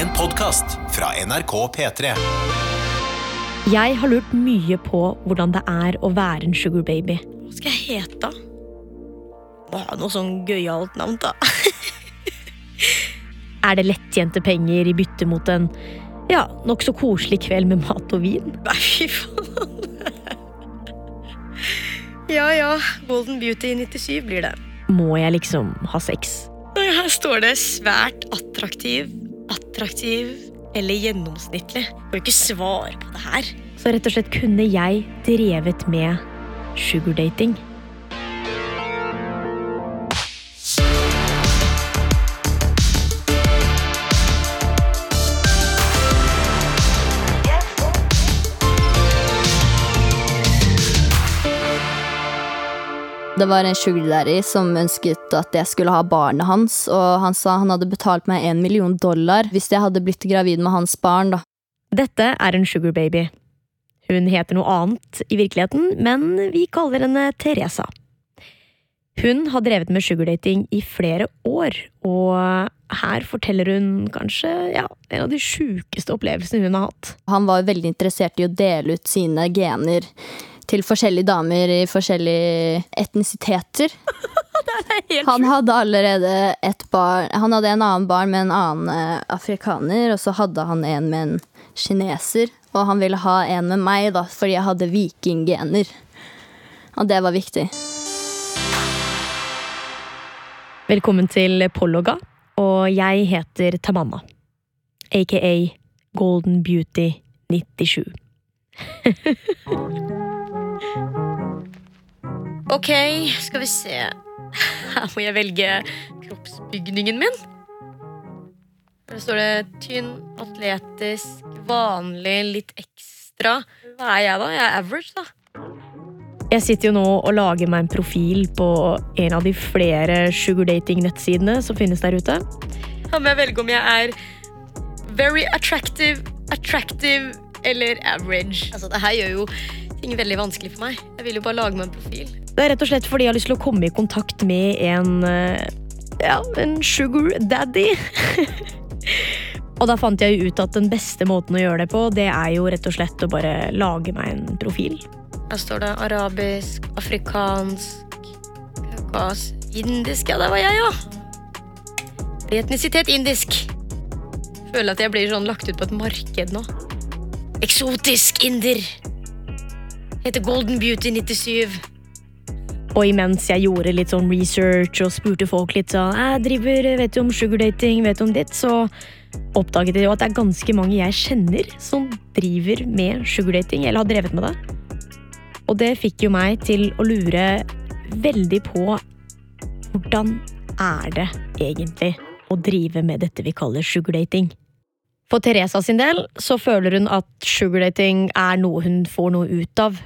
En podkast fra NRK P3. Jeg har lurt mye på hvordan det er å være en sugar baby. Hva skal jeg hete? Må ha noe sånn gøyalt navn, da. Er det lettjente penger i bytte mot en ja, nokså koselig kveld med mat og vin? Nei, fy faen. Ja ja, Golden Beauty 97 blir det. Må jeg liksom ha sex? Her står det svært attraktiv, attraktiv eller gjennomsnittlig. Får ikke svar på det her? Så rett og slett kunne jeg drevet med sugardating. Det var en sugar som ønsket at jeg skulle ha barnet hans, og han sa han hadde betalt meg en million dollar hvis jeg hadde blitt gravid med hans barn. da. Dette er en sugarbaby. Hun heter noe annet i virkeligheten, men vi kaller henne Teresa. Hun har drevet med sugardating i flere år, og her forteller hun kanskje ja, en av de sjukeste opplevelsene hun har hatt. Han var veldig interessert i å dele ut sine gener til forskjellige damer i forskjellige etnisiteter. Han hadde allerede et barn Han hadde en annen barn med en annen eh, afrikaner, og så hadde han en med en kineser. Og han ville ha en med meg, da, fordi jeg hadde vikinggener. Og det var viktig. Velkommen til Polloga, og jeg heter Tamanna. Aka Golden Beauty 97. Ok, skal vi se. Her må jeg velge kroppsbygningen min. Her står det tynn, atletisk, vanlig, litt ekstra. Hva er jeg, da? Jeg er average, da. Jeg sitter jo nå og lager meg en profil på en av de flere sugardating-nettsidene som finnes der ute. Da må jeg velge om jeg er very attractive, attractive eller average. Altså, det her gjør jo ting veldig vanskelig for meg. Jeg vil jo bare lage meg en profil. Det er rett og slett fordi jeg har lyst til å komme i kontakt med en eh, ja, en sugar daddy. og da fant jeg jo ut at den beste måten å gjøre det på, det er jo rett og slett å bare lage meg en profil. Her står det arabisk, afrikansk, kaukas, indisk. Ja, der var jeg, ja. Etnisitet indisk. Føler at jeg blir sånn lagt ut på et marked nå. Eksotisk inder. Heter Golden Beauty 97. Og imens jeg gjorde litt sånn research og spurte folk litt sånn Jeg driver, vet du om sugardating, vet du om ditt? Så oppdaget jeg jo at det er ganske mange jeg kjenner som driver med sugardating, eller har drevet med det. Og det fikk jo meg til å lure veldig på hvordan er det egentlig å drive med dette vi kaller sugardating? For Teresa sin del så føler hun at sugardating er noe hun får noe ut av.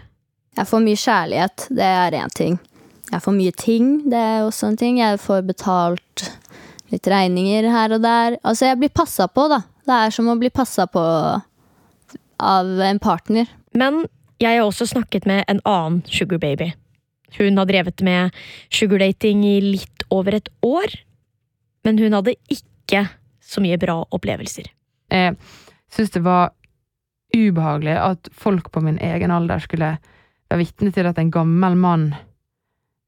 Jeg får mye kjærlighet, det er én ting. Jeg får mye ting, det er også en ting. Jeg får betalt litt regninger her og der. Altså, jeg blir passa på, da. Det er som å bli passa på av en partner. Men jeg har også snakket med en annen sugar baby. Hun har drevet med sugardating i litt over et år, men hun hadde ikke så mye bra opplevelser. Jeg syns det var ubehagelig at folk på min egen alder skulle være vitne til at en gammel mann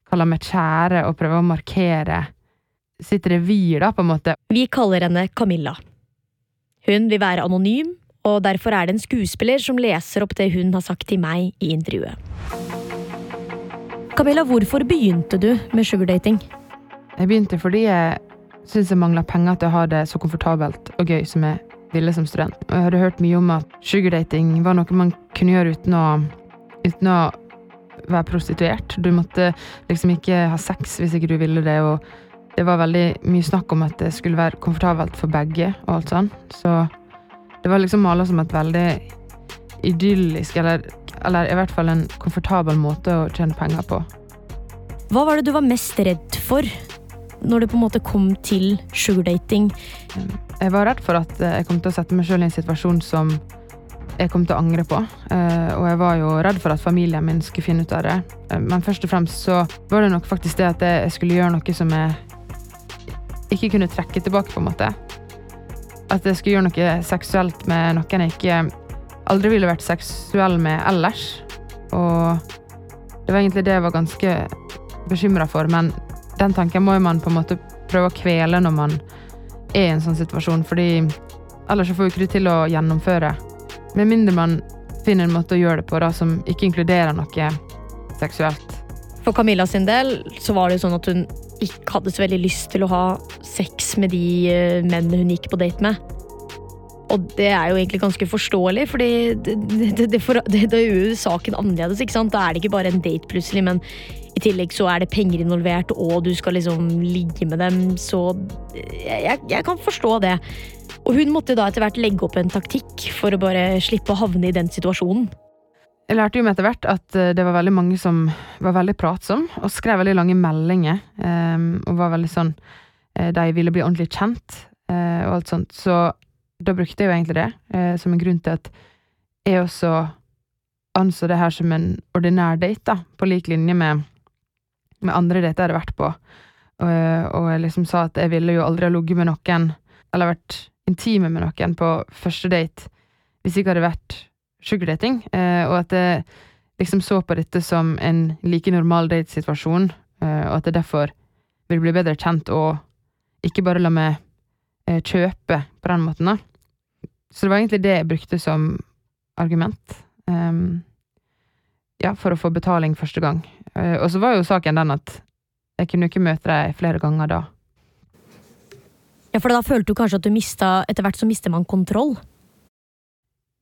kaller meg kjære og prøver å markere sitt revir, da, på en måte. Vi kaller henne Camilla. Hun vil være anonym, og derfor er det en skuespiller som leser opp det hun har sagt til meg i intervjuet. Camilla, hvorfor begynte du med sugardating? Jeg begynte fordi jeg syntes jeg mangla penger til å ha det så komfortabelt og gøy som jeg ville som student. Og jeg hadde hørt mye om at sugardating var noe man kunne gjøre uten å, uten å være prostituert. Du måtte liksom ikke ha sex hvis ikke du ville det. og det var veldig mye snakk om at det skulle være komfortabelt for begge. og alt sånn. Så det var liksom mala som et veldig idyllisk, eller, eller i hvert fall en komfortabel måte å tjene penger på. Hva var det du var mest redd for når det på en måte kom til sugardating? Jeg var redd for at jeg kom til å sette meg sjøl i en situasjon som jeg kom til å angre på. Eh, og jeg var jo redd for at familien min skulle finne ut av det. Eh, men først og fremst så var det nok faktisk det at jeg skulle gjøre noe som jeg ikke kunne trekke tilbake, på en måte. at jeg skulle gjøre noe seksuelt med noen jeg ikke aldri ville vært seksuell med ellers. Og det var egentlig det jeg var ganske bekymra for, men den tanken må man på en måte prøve å kvele når man er i en sånn situasjon, fordi ellers så får vi ikke til å gjennomføre. Med mindre man finner en måte å gjøre det på da, som ikke inkluderer noe seksuelt. For Camilla sin del så var det jo sånn at hun ikke hadde så veldig lyst til å ha sex med de menn mennene hun gikk på date med. Og det er jo egentlig ganske forståelig, fordi det, det, er jo saken annerledes. ikke sant? Da er det ikke bare en date plutselig, men i tillegg så er det penger involvert, og du skal liksom ligge med dem, så jeg, jeg kan forstå det. Og hun måtte da etter hvert legge opp en taktikk for å bare slippe å havne i den situasjonen. Jeg lærte jo med etter hvert at eh, det var veldig mange som var veldig pratsom, og skrev veldig lange meldinger, um, og var veldig sånn uh, De ville bli ordentlig kjent, uh, og alt sånt. Så da brukte jeg jo egentlig det som en grunn til at jeg også anså det her som en ordinær date, da, på lik linje med, med andre dater jeg hadde vært på. Og, og, jeg liksom sa at jeg ville jo aldri ha ligget med noen, eller vært intime med noen på første date, hvis ikke hadde vært sugardating, eh, og at jeg liksom så på dette som en like normal datesituasjon, eh, og at jeg derfor vil bli bedre kjent og ikke bare la meg eh, kjøpe på den måten, da. Så det var egentlig det jeg brukte som argument. Um, ja, for å få betaling første gang. Uh, og så var jo saken den at jeg kunne ikke møte deg flere ganger da. Ja, for da følte du kanskje at du mista Etter hvert så mister man kontroll?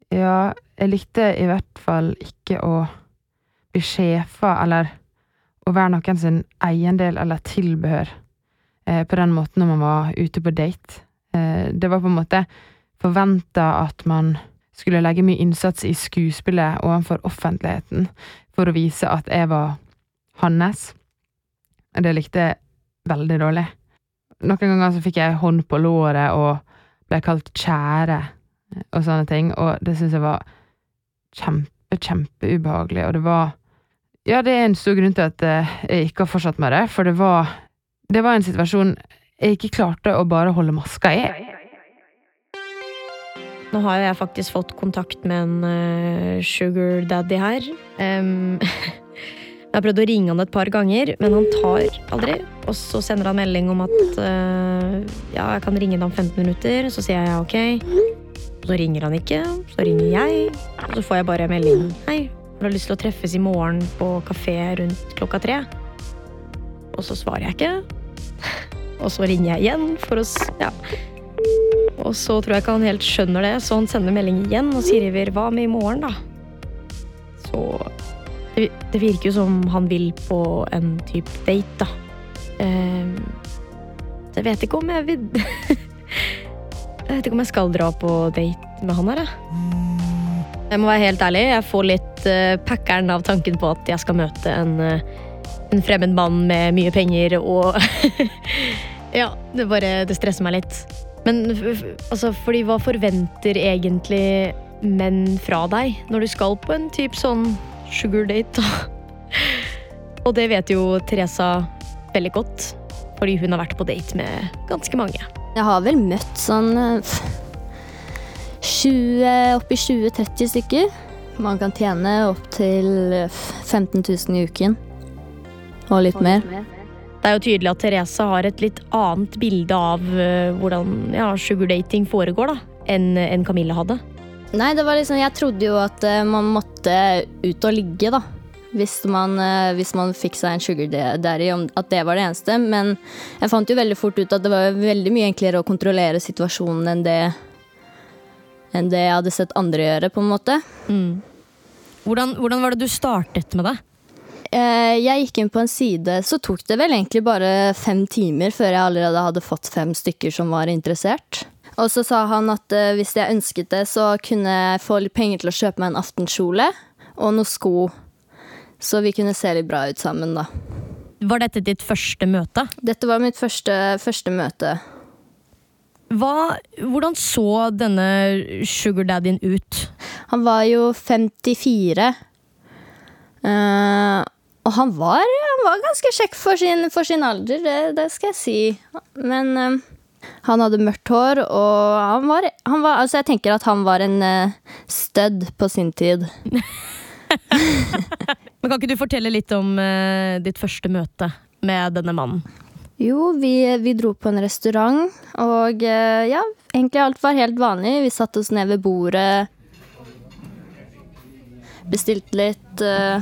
Ja, jeg likte i hvert fall ikke å bli sjefa eller å være noen sin eiendel eller tilbehør eh, på den måten når man var ute på date. Eh, det var på en måte forventa at man skulle legge mye innsats i skuespillet overfor offentligheten for å vise at jeg var hans. Det likte jeg veldig dårlig. Noen ganger så fikk jeg hånd på låret og ble kalt kjære og sånne ting, og det syns jeg var kjempe, kjempeubehagelig, og det var Ja, det er en stor grunn til at eh, jeg ikke har fortsatt med det, for det var Det var en situasjon jeg ikke klarte å bare holde maska i. Nå har jo jeg faktisk fått kontakt med en uh, sugar daddy her. Um, jeg har prøvd å ringe han et par ganger, men han tar aldri. Og så sender han melding om at uh, ja, jeg kan ringe deg om 15 minutter. Så sier jeg ja, ok. Så ringer han ikke, så ringer jeg, og så får jeg bare melding. Hei, har lyst til å treffes i morgen på kafé rundt klokka tre? Og så svarer jeg ikke. Og så ringer jeg igjen for å Ja. Og så tror jeg ikke han helt skjønner det, så han sender melding igjen og sier hva med i morgen, da? Så det, virker jo som han vil på en type date, da. Så jeg vet ikke om jeg vil Jeg vet ikke om jeg skal dra på date med han her, jeg. Jeg må være helt ærlig, jeg får litt uh, packeren av tanken på at jeg skal møte en, uh, en fremmed mann med mye penger og Ja, det bare Det stresser meg litt. Men altså, fordi hva forventer egentlig menn fra deg når du skal på en type sånn sugar date. Og det vet jo Teresa veldig godt, fordi hun har vært på date med ganske mange. Jeg har vel møtt sånn 20, oppi 20-30 stykker. Man kan tjene opptil 15 000 i uken. Og litt mer. Det er jo tydelig at Therese har et litt annet bilde av uh, hvordan ja, sugardating foregår, da, enn en Camilla hadde. Nei, det var liksom Jeg trodde jo at uh, man måtte ut og ligge, da hvis man, eh, hvis man fikk seg en sugar daddy, at det var det eneste. Men jeg fant jo veldig fort ut at det var veldig mye enklere å kontrollere situasjonen enn det, enn det jeg hadde sett andre gjøre, på en måte. Mm. Hvordan, hvordan, var det du startet med det? Eh, jeg gikk inn på en side, så tok det vel egentlig bare fem timer før jeg allerede hadde fått fem stykker som var interessert. Og så sa han at eh, hvis jeg ønsket det, så kunne jeg få litt penger til å kjøpe meg en aftenkjole og noen sko så vi kunne se litt bra ut sammen, da. Var dette ditt første møte? Dette var mitt første, første møte. Hva, hvordan så denne sugardaddyen ut? Han var jo 54. Uh, eh, og han var, han var, ganske kjekk for sin, for sin alder, det, det, skal jeg si. Men uh, Han hadde mørkt hår, og han var, han var Altså, jeg tenker at han var en uh, stødd på sin tid. Men Kan ikke du fortelle litt om uh, ditt første møte med denne mannen? Jo, vi, vi dro på en restaurant, og uh, ja, egentlig alt var helt vanlig. Vi satte oss ned ved bordet, bestilte litt uh,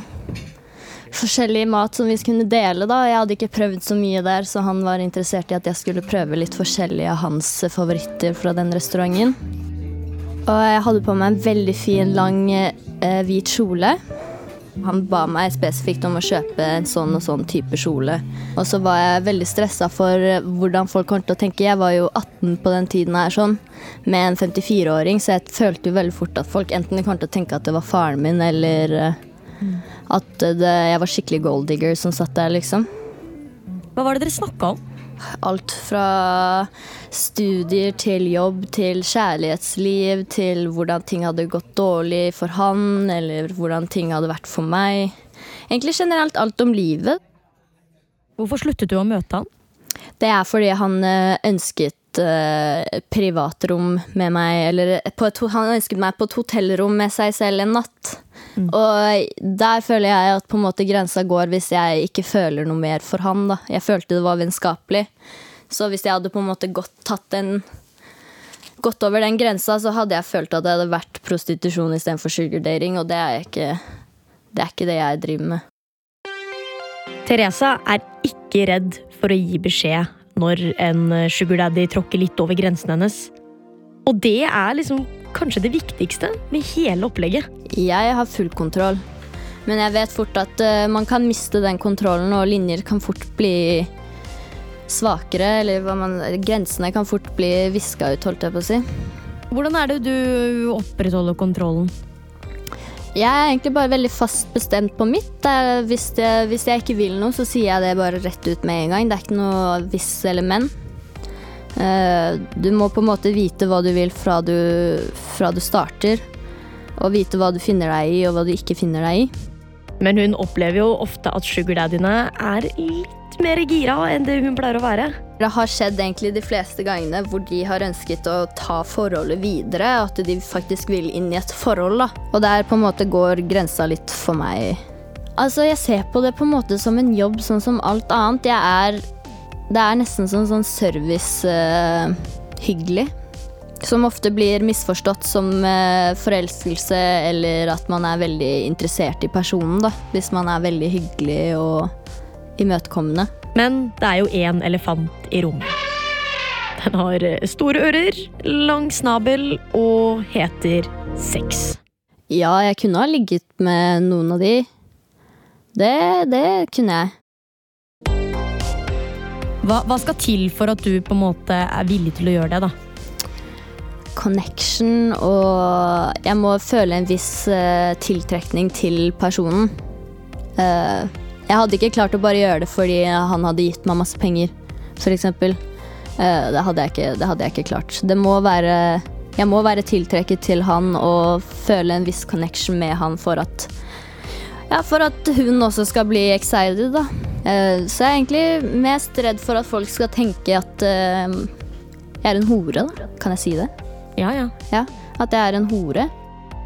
forskjellig mat som vi kunne dele, da. Jeg hadde ikke prøvd så mye der, så han var interessert i at jeg skulle prøve litt forskjellig av hans favoritter fra den restauranten. Og jeg hadde på meg en veldig fin, lang eh, hvit kjole. Han ba meg spesifikt om å kjøpe en sånn og sånn type kjole. Og så var jeg veldig stressa for hvordan folk kom til å tenke. Jeg var jo 18 på den tiden her sånn, med en 54-åring, så jeg følte jo veldig fort at folk enten kom til å tenke at det var faren min, eller mm. At det, jeg var skikkelig golddigger som satt der, liksom. Hva var det dere snakka om? Alt fra studier til jobb til kjærlighetsliv til hvordan ting hadde gått dårlig for han, eller hvordan ting hadde vært for meg. Egentlig generelt alt om livet. Hvorfor sluttet du å møte han? Det er fordi han eh, ønsket uh, privatrom med meg, eller et, han ønsket meg på et hotellrom med seg selv en natt. Mm. Og der føler jeg at på en måte grensa går hvis jeg ikke føler noe mer for han. da. Jeg følte det var vennskapelig. Så hvis jeg hadde på en måte gått, tatt en, gått over den grensa, så hadde jeg følt at det hadde vært prostitusjon istedenfor sugardating, og det er, ikke, det er ikke det jeg driver med. Teresa er ikke redd for å gi beskjed når en sugardaddy tråkker litt over grensen hennes. Og det er liksom kanskje det viktigste med hele opplegget. Jeg har full kontroll, men jeg vet fort at uh, man kan miste den kontrollen, og linjer kan fort bli svakere, eller man, grensene kan fort bli viska ut, holdt jeg på å si. Hvordan er det du opprettholder kontrollen? Jeg er egentlig bare veldig fast bestemt på mitt. Hvis, det, hvis, jeg ikke vil noe, så sier jeg det bare rett ut med en gang. Det er ikke noe hvis eller men. Eh, du må på en måte vite hva du vil fra du, fra du starter. Og vite hva du finner deg i, og hva du ikke finner deg i. Men hun opplever jo ofte at sugardaddyene er litt mer gira enn det hun pleier å være. Det har skjedd egentlig de fleste gangene hvor de har ønsket å ta forholdet videre. At de faktisk vil inn i et forhold. da. Og der på en måte går grensa litt for meg. Altså, Jeg ser på det på en måte som en jobb, sånn som alt annet. Jeg er det er nesten sånn, sånn servicehyggelig. Uh, som ofte blir misforstått som uh, forelskelse, eller at man er veldig interessert i personen. da, Hvis man er veldig hyggelig og imøtekommende. Men det er jo én elefant i rommet. Den har eh, store ører, lang snabel og heter sex. Ja, jeg kunne ha ligget med noen av de. Det, det kunne jeg. Hva, hva, skal til for at du på en måte er villig til å gjøre det, da? Connection og Jeg må føle en viss uh, tiltrekning til personen. Uh, jeg hadde ikke klart å bare gjøre det fordi han hadde gitt meg masse penger, f.eks. Uh, det, hadde jeg ikke, det hadde jeg ikke klart. Det må være Jeg må være tiltrekket til han og føle en viss connection med han for at ja, for at hun også skal bli excited, da. Uh, så jeg er egentlig mest redd for at folk skal tenke at uh, jeg er en hore, da. Kan jeg si det? Ja, ja. ja at jeg er en hore.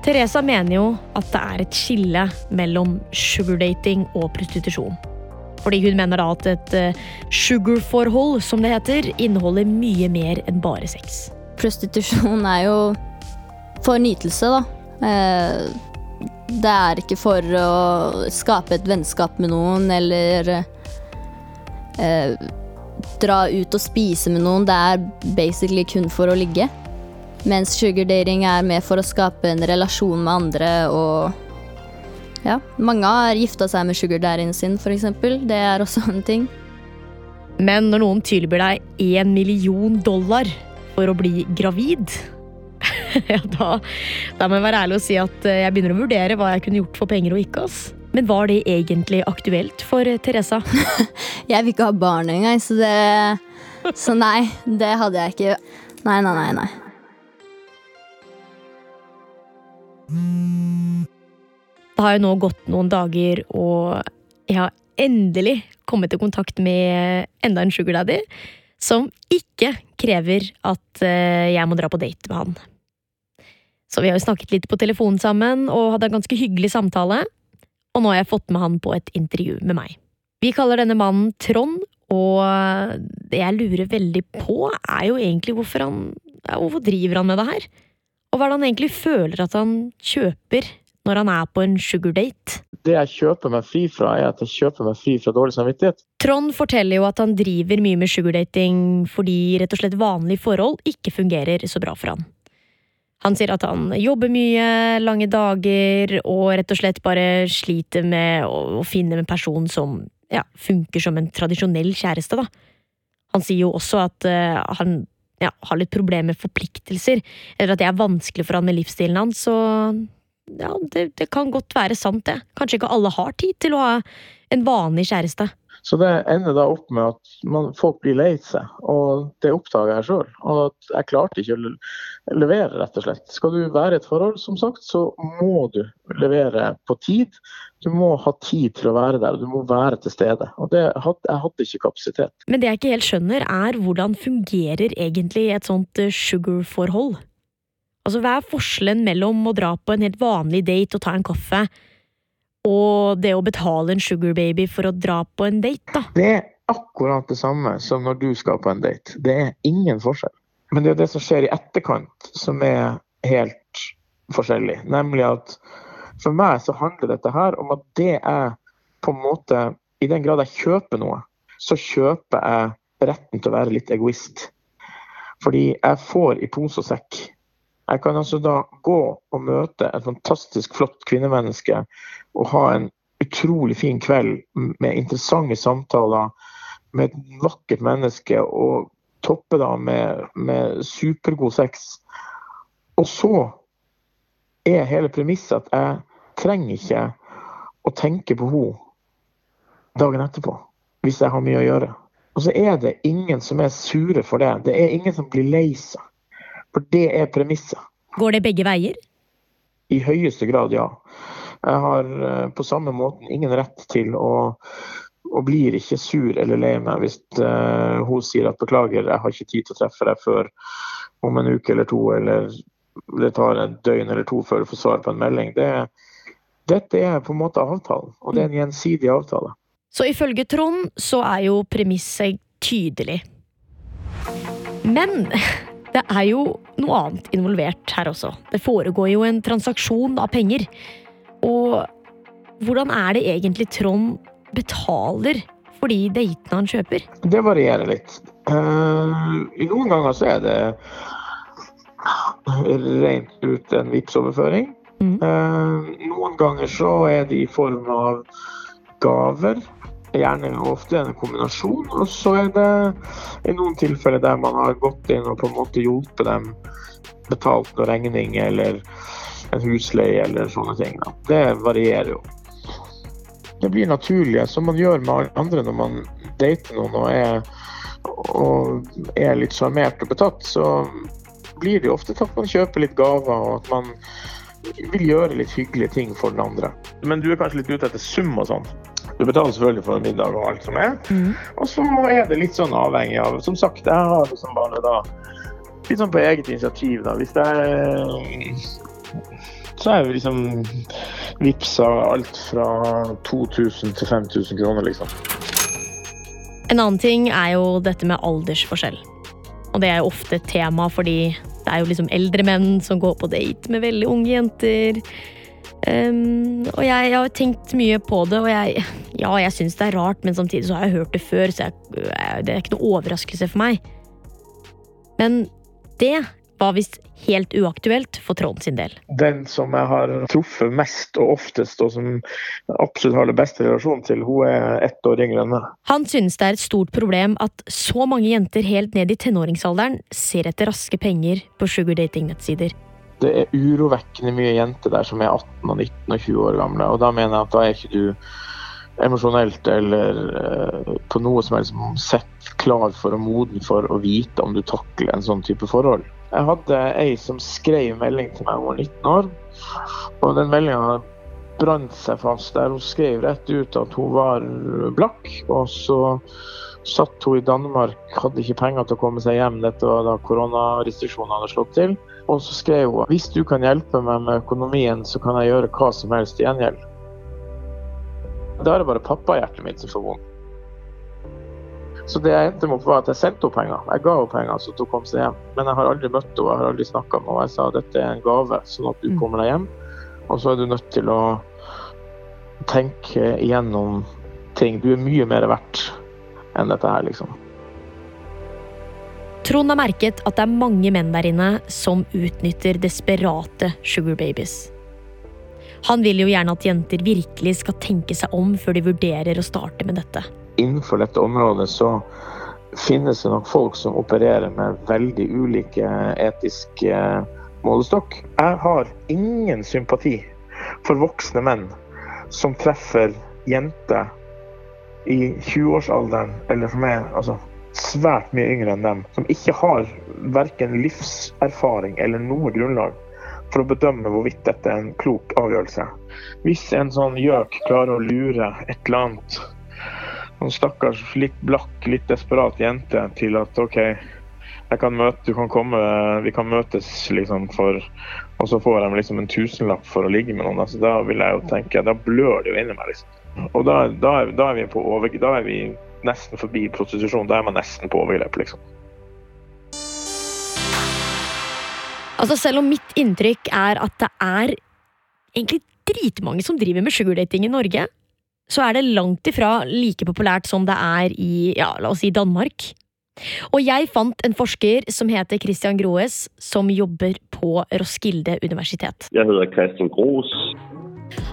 Teresa mener jo at det er et skille mellom sugardating og prostitusjon. Fordi hun mener da at et uh, sugarforhold, som det heter, inneholder mye mer enn bare sex. Prostitusjon er jo for nytelse, da. Det er ikke for å skape et vennskap med noen eller eh, dra ut og spise med noen. Det er basically kun for å ligge. Mens sugardating er mer for å skape en relasjon med andre og Ja, mange har gifta seg med sugardaddyen sin, f.eks. Det er også en ting. Men når noen tilbyr deg én million dollar for å bli gravid ja, da, da, må jeg være ærlig og si at eh, jeg begynner å vurdere hva jeg kunne gjort for penger og ikke. ass. Men var det egentlig aktuelt for eh, Teresa? jeg vil ikke ha barn engang, så det Så nei, det hadde jeg ikke. Nei, nei, nei. nei. Det har jo nå gått noen dager, og jeg har endelig kommet i kontakt med enda en sugar daddy som ikke krever at eh, jeg må dra på date med han. Så vi har jo snakket litt på telefon sammen og hadde en ganske hyggelig samtale, og nå har jeg fått med han på et intervju med meg. Vi kaller denne mannen Trond, og det jeg lurer veldig på, er jo egentlig hvorfor han ja, Hvorfor driver han med det her? Og hva er det han egentlig føler at han kjøper når han er på en sugardate? Det jeg kjøper meg fri fra, er at jeg kjøper meg fri fra dårlig samvittighet. Trond forteller jo at han driver mye med sugardating fordi rett og slett vanlige forhold ikke fungerer så bra for han. Han sier at han jobber mye, lange dager, og rett og slett bare sliter med å finne en person som ja, funker som en tradisjonell kjæreste, da. Han sier jo også at uh, han ja, har litt problemer med forpliktelser, eller at det er vanskelig for han med livsstilen hans, så ja, det, det kan godt være sant, det. Kanskje ikke alle har tid til å ha en vanlig kjæreste. Så det ender da opp med at man, folk blir lei seg, og det oppdager jeg sjøl. Og at jeg klarte ikke å levere, rett og slett. Skal du være i et forhold, som sagt, så må du levere på tid. Du må ha tid til å være der, du må være til stede. Og det, jeg hadde ikke kapasitet. Men det jeg ikke helt skjønner, er hvordan fungerer egentlig et sånt eh, sugar-forhold? Altså, hva er forskjellen mellom å dra på en helt vanlig date og ta en kaffe, og det å betale en sugar baby for å dra på en date, da. Det er akkurat det samme som når du skal på en date. Det er ingen forskjell. Men det er det som skjer i etterkant som er helt forskjellig. Nemlig at for meg så handler dette her om at det er på en måte I den grad jeg kjøper noe, så kjøper jeg retten til å være litt egoist. Fordi jeg får i pose og sekk. Jeg kan altså da gå og møte et fantastisk flott kvinnemenneske og ha en utrolig fin kveld med interessante samtaler med et vakkert menneske og toppe da med, med supergod sex. Og så er hele premisset at jeg trenger ikke å tenke på henne dagen etterpå hvis jeg har mye å gjøre. Og så er det ingen som er sure for det. Det er ingen som blir lei seg. For det er premisset. Går det begge veier? I høyeste grad, ja. Jeg har eh, på samme måten ingen rett til å og blir ikke sur eller lei meg hvis uh, hun sier at beklager, jeg har ikke tid til å treffe deg før om en uke eller to, eller det tar en døgn eller to før du får svar på en melding. Det, dette er på en måte avtalen, og det er en gjensidig avtale. Så ifølge Trond så er jo premisset tydelig. Men det er jo noe annet involvert her også. Det foregår jo en transaksjon av penger. Og hvordan er det egentlig Trond betaler for de datene han kjøper? Det varierer litt. Uh, noen ganger så er det rent ut en Vipps-overføring. Mm. Uh, noen ganger så er det i form av gaver gjerne ofte en kombinasjon. Og så er det i noen tilfeller der man har gått inn og på en måte hjulpet dem, betalt noen regning eller en husleie eller sånne ting. Da. Det varierer jo. Det blir naturlig, som man gjør med andre når man dater noen og er, og er litt sjarmert og betatt. Så blir det jo ofte til at man kjøper litt gaver og at man vil gjøre litt hyggelige ting for den andre. Men du er kanskje litt ute etter sum og sånn? Du betaler selvfølgelig for middag og alt som er. Mm. Og så er det litt sånn avhengig av Som sagt, jeg har liksom bare da litt sånn på eget initiativ, da. Hvis det er så er vi liksom vippsa alt fra 2000 til 5000 kroner, liksom. En annen ting er jo dette med aldersforskjell. Og det er jo ofte et tema fordi det er jo liksom eldre menn som går på date med veldig unge jenter. Um, og jeg, jeg, har tenkt mye på det, og jeg, ja, jeg syns det er rart, men samtidig så har jeg hørt det før, så jeg, det er ikke noe overraskelse for meg. Men det var visst helt uaktuelt for Trond sin del. Den som jeg har truffet mest og oftest, og som absolutt har det beste relasjonen til, hun er ett år yngre enn meg. Han synes det er et stort problem at så mange jenter helt ned i tenåringsalderen ser etter raske penger på sugardating-nettsider det er urovekkende mye jenter der som er 18 og 19 og 20 år gamle. Og da mener jeg at da er ikke du emosjonelt eller uh, på noe som helst sett klar for og moden for å vite om du takler en sånn type forhold. Jeg hadde ei som skrev melding til meg hun var 19 år, og den meldinga brant seg fast der hun skrev rett ut at hun var blakk. Og så Satt hun i Danmark, hadde ikke penger til å komme seg hjem. Dette var da koronarestriksjonene hadde slått til. Og så skrev hun hvis du kan hjelpe meg med økonomien, så kan jeg gjøre hva som helst i gjengjeld. Da er det bare pappahjertet mitt som får vondt. Så det jeg endte med var at jeg sendte henne penger. Jeg ga henne penger så hun kom seg hjem. Men jeg har aldri møtt henne, jeg har aldri snakka med henne. Jeg sa dette er en gave, sånn at du mm. kommer deg hjem. Og så er du nødt til å tenke igjennom ting. Du er mye mer verdt enn dette her, liksom. Trond har merket at det er mange menn der inne som utnytter desperate sugar babies. Han vil jo gjerne at jenter virkelig skal tenke seg om før de vurderer å starte med dette. Innenfor dette området så finnes det nok folk som opererer med veldig ulike etiske målestokk. Jeg har ingen sympati for voksne menn som treffer jenter i 20-årsalderen, eller som er altså, svært mye yngre enn dem, som ikke har verken livserfaring eller noe grunnlag for å bedømme hvorvidt dette er en klok avgjørelse. Hvis en sånn gjøk klarer å lure et eller annet en stakkars litt blakk, litt desperat jente til at OK, jeg kan møte, du kan komme, vi kan møtes, liksom, for Og så får de liksom en tusenlapp for å ligge med noen. Altså, da vil jeg jo tenke, da blør det jo inni meg. liksom. Og da, da, da, er vi på over, da er vi nesten forbi prostitusjon. Da er man nesten på overgrep, liksom. Altså Selv om mitt inntrykk er at det er egentlig dritmange som driver med sugardating i Norge, så er det langt ifra like populært som det er i ja, la oss si Danmark. Og jeg fant en forsker som heter Christian Groes, som jobber på Roskilde universitet. Jeg heter Christian Groes.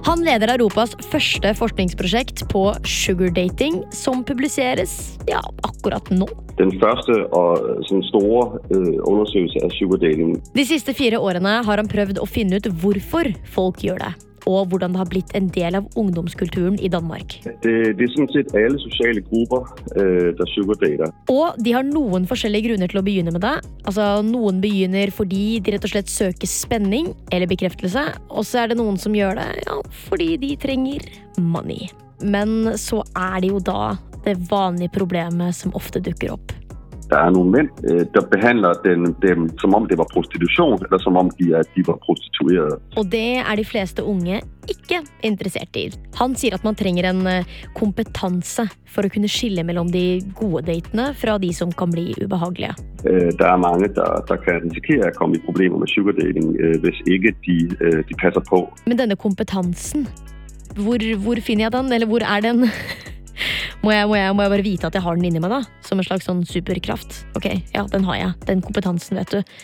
Han leder Europas første forskningsprosjekt på sugardating, som publiseres ja, akkurat nå. Den første og store undersøkelsen undersøkelse av sugardating. De siste fire årene har han prøvd å finne ut hvorfor folk gjør det og hvordan det har blitt en del av ungdomskulturen i Danmark. Det, det er sånn sett alle sosiale grupper øh, der sugardater. Og de har noen forskjellige grunner til å begynne med det. Altså, Noen begynner fordi de rett og slett søker spenning eller bekreftelse, og så er det noen som gjør det ja, fordi de trenger money. Men så er det jo da det vanlige problemet som ofte dukker opp der er noen menn øh, der behandler dem, dem, som om det var prostitusjon, eller som om de, de var prostituerede. Og det er de fleste unge ikke interessert i. Han sier at man trenger en øh, kompetanse for å kunne skille mellom de gode datene fra de som kan bli ubehagelige. Der det er mange der, der kan risikere å komme i problemer med sugardating hvis ikke de, de passer på. Men denne kompetansen, hvor, hvor finner jeg den, eller hvor er den? Må jeg, må, jeg, må jeg, bare vite at jeg har den inni meg, da? Som en slags sånn superkraft? Ok, ja, den har jeg. Den kompetansen, vet du.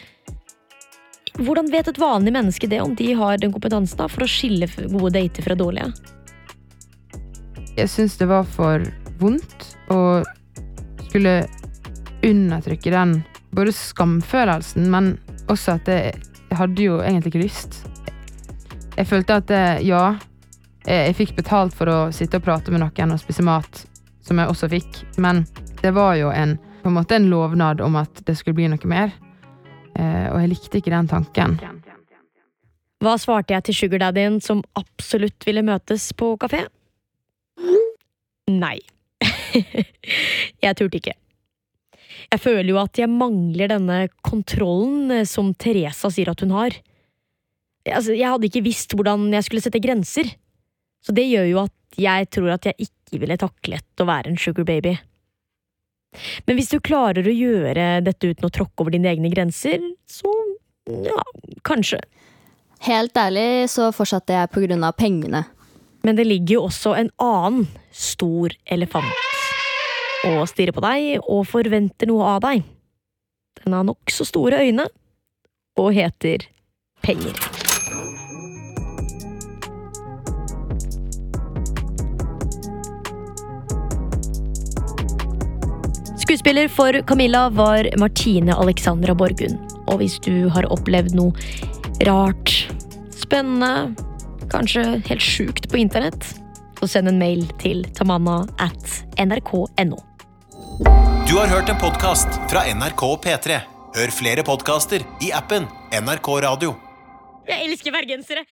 Hvordan vet et vanlig menneske det, om de har den kompetansen da, for å skille gode dater fra dårlige? Jeg syns det var for vondt å skulle undertrykke den både skamfølelsen, men også at jeg, jeg hadde jo egentlig ikke lyst. Jeg følte at det, ja, jeg fikk betalt for å sitte og prate med noen og spise mat, som jeg også fikk, men det var jo en, på en måte en lovnad om at det skulle bli noe mer. Eh, og jeg likte ikke den tanken. Hva svarte jeg til sugardaddyen som absolutt ville møtes på kafé? Nei. jeg turte ikke. Jeg føler jo at jeg mangler denne kontrollen eh, som Teresa sier at hun har. Altså, jeg hadde ikke visst hvordan jeg skulle sette grenser. Så det gjør jo at jeg tror at jeg ikke ville taklet å være en sugar baby. Men hvis du klarer å gjøre dette uten å tråkke over dine egne grenser, så ja, kanskje. Helt ærlig så fortsatte jeg på grunn av pengene. Men det ligger jo også en annen stor elefant og stirrer på deg og forventer noe av deg. Den har nokså store øyne og heter penger. Skuespiller for Camilla var Martine Alexandra Borgund. Og hvis du har opplevd noe rart, spennende, kanskje helt sjukt på internett, så send en mail til tamanna at nrk.no. Du har hørt en podkast fra NRK P3. Hør flere podkaster i appen NRK Radio. Jeg elsker bergensere!